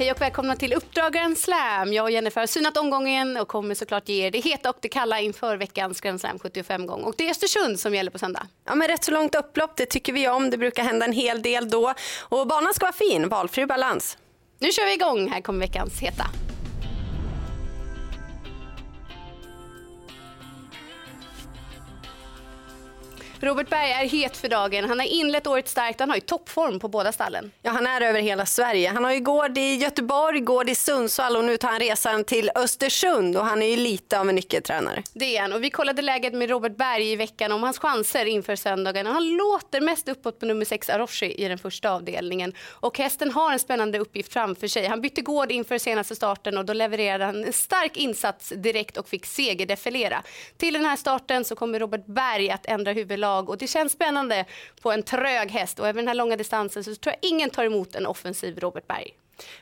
Hej och välkomna till Uppdrag Grand Slam. Jag och Jennifer har synat omgången och kommer såklart ge er det heta och det kalla inför veckans Grand Slam 75 gång. Och det är Östersund som gäller på söndag. Ja, men rätt så långt upplopp, det tycker vi om. Det brukar hända en hel del då. Och banan ska vara fin, valfri balans. Nu kör vi igång. Här kommer veckans heta. Robert Berg är het för dagen. Han har inlett året starkt. Han har ju toppform på båda stallen. Ja, han är över hela Sverige. Han har ju gård i Göteborg, gård i Sundsvall och nu tar han resan till Östersund och han är ju lite av en nyckeltränare. Det är han. Och vi kollade läget med Robert Berg i veckan om hans chanser inför söndagen. Han låter mest uppåt på nummer 6 Aroshi i den första avdelningen. Och hästen har en spännande uppgift framför sig. Han bytte gård inför senaste starten och då levererade han en stark insats direkt och fick segerdefilera. Till den här starten så kommer Robert Berg att ändra huvudlag lag och det känns spännande på en trög häst och även den här långa distansen så tror jag ingen tar emot en offensiv Robert Berg.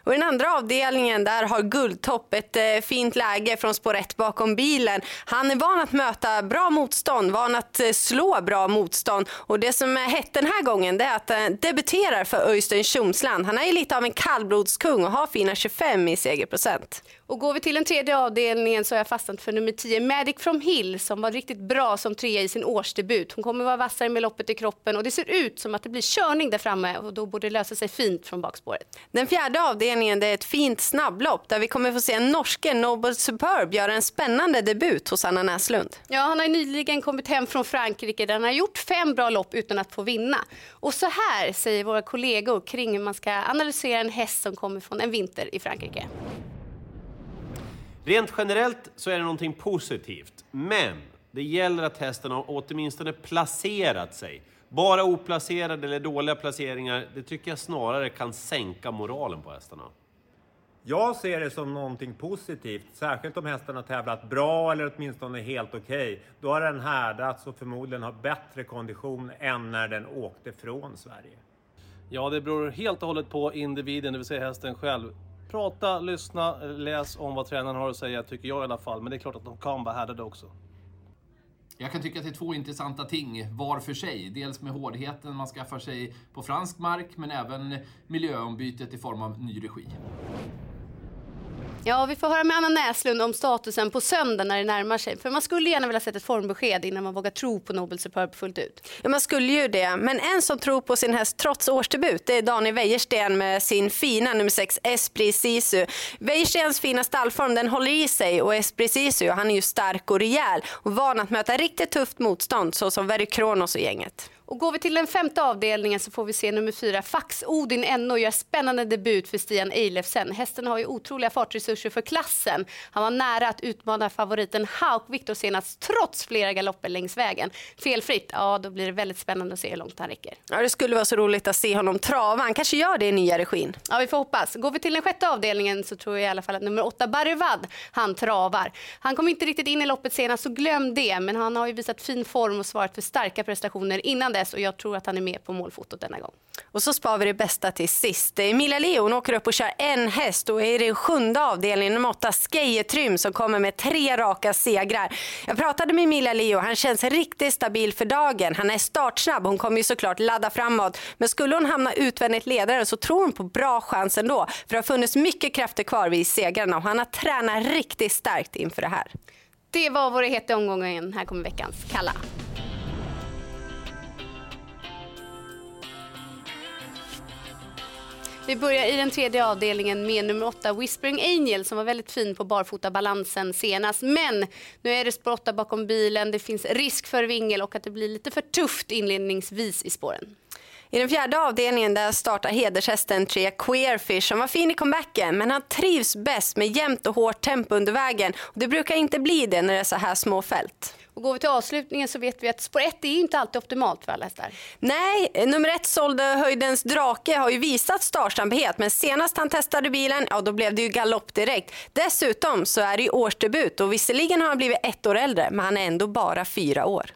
Och I den andra avdelningen där har Guldtopp ett eh, fint läge från spår 1 bakom bilen. Han är van att möta bra motstånd, van att eh, slå bra motstånd. Och Det som är hett den här gången det är att han eh, debuterar för Öystein Tjomsland. Han är lite av en kallblodskung och har fina 25 i segerprocent. Och går vi till den tredje avdelningen så har jag fastnat för nummer 10, Magic from Hill, som var riktigt bra som trea i sin årsdebut. Hon kommer vara vassare med loppet i kroppen och det ser ut som att det blir körning där framme och då borde det lösa sig fint från bakspåret. Den fjärde avdelningen det är ett fint snabblopp där vi kommer få se en norske Noble Superb göra en spännande debut hos Anna Näslund. Ja, han har nyligen kommit hem från Frankrike där han har gjort fem bra lopp utan att få vinna. Och så här säger våra kollegor kring hur man ska analysera en häst som kommer från en vinter i Frankrike. Rent generellt så är det någonting positivt, men det gäller att hästen har åtminstone placerat sig. Bara oplacerade eller dåliga placeringar, det tycker jag snarare kan sänka moralen på hästarna. Jag ser det som någonting positivt, särskilt om hästen har tävlat bra eller åtminstone helt okej. Okay. Då har den härdats och förmodligen har bättre kondition än när den åkte från Sverige. Ja, det beror helt och hållet på individen, det vill säga hästen själv. Prata, lyssna, läs om vad tränaren har att säga, tycker jag i alla fall. Men det är klart att de kan vara härdade också. Jag kan tycka att det är två intressanta ting var för sig. Dels med hårdheten man skaffar sig på fransk mark, men även miljöombytet i form av ny regi. Ja, vi får höra med Anna Näslund om statusen på söndag när det närmar sig. För man skulle gärna vilja sätta ett formbesked innan man vågar tro på Nobel Superb fullt ut. Ja, man skulle ju det. Men en som tror på sin häst trots årsdebut det är Daniel Wäjersten med sin fina nummer 6 Esprit Sisu. Wäjerstens fina stallform den håller i sig och Esprit Sisu han är ju stark och rejäl och van att möta riktigt tufft motstånd såsom Very Kronos och gänget. Och går vi till den femte avdelningen så får vi se nummer fyra, Fax Odin NO gör spännande debut för Stian Eilefsen. Hästen har ju otroliga fartresurser för klassen. Han var nära att utmana favoriten Hauk Viktor senast trots flera galopper längs vägen. Felfritt, ja då blir det väldigt spännande att se hur långt han räcker. Ja det skulle vara så roligt att se honom trava. Han kanske gör det i nya regin. Ja vi får hoppas. Går vi till den sjätte avdelningen så tror jag i alla fall att nummer åtta, Barivad, han travar. Han kom inte riktigt in i loppet senast så glöm det. Men han har ju visat fin form och svarat för starka prestationer innan dess och jag tror att han är med på målfotot denna gång. Och så spar vi det bästa till sist. Emilia Leon åker upp och kör en häst och är i den sjunde avdelningen nummer åtta Skejetrym som kommer med tre raka segrar. Jag pratade med Emilia Leo, han känns riktigt stabil för dagen. Han är startsnabb, hon kommer ju såklart ladda framåt. Men skulle hon hamna utvändigt ledare så tror hon på bra chans ändå. För det har funnits mycket krafter kvar vid segrarna och han har tränat riktigt starkt inför det här. Det var vår heta omgången. Här kommer veckans Kalla. Vi börjar i den tredje avdelningen med nummer åtta Whispering Angel som var väldigt fin på barfotabalansen senast. Men nu är det spår 8 bakom bilen, det finns risk för vingel och att det blir lite för tufft inledningsvis i spåren. I den fjärde avdelningen där startar hedershästen tre Queerfish som var fin i comebacken men han trivs bäst med jämnt och hårt tempo under vägen och det brukar inte bli det när det är så här små fält. Och går vi till avslutningen så vet vi att spår 1 är inte alltid optimalt för alla hästar. Nej, nummer ett sålde Höjdens drake har ju visat startsamhet men senast han testade bilen, ja då blev det ju galopp direkt. Dessutom så är det ju årsdebut och visserligen har han blivit ett år äldre men han är ändå bara fyra år.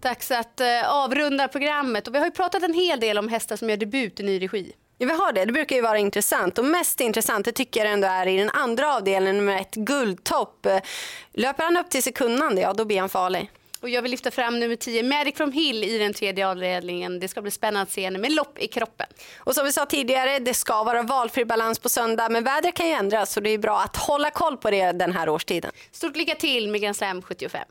Dags att eh, avrunda programmet och vi har ju pratat en hel del om hästar som gör debut i ny regi. Ja, vi har det. Det brukar ju vara intressant. Och mest intressant det tycker jag ändå är i den andra avdelningen med ett guldtopp. Löper han upp till sekundande, ja då blir han farlig. Och jag vill lyfta fram nummer 10, Magic from Hill i den tredje avdelningen. Det ska bli spännande att se henne med lopp i kroppen. Och som vi sa tidigare, det ska vara valfri balans på söndag, men vädret kan ju ändras så det är bra att hålla koll på det den här årstiden. Stort lycka till med Grand Slam 75.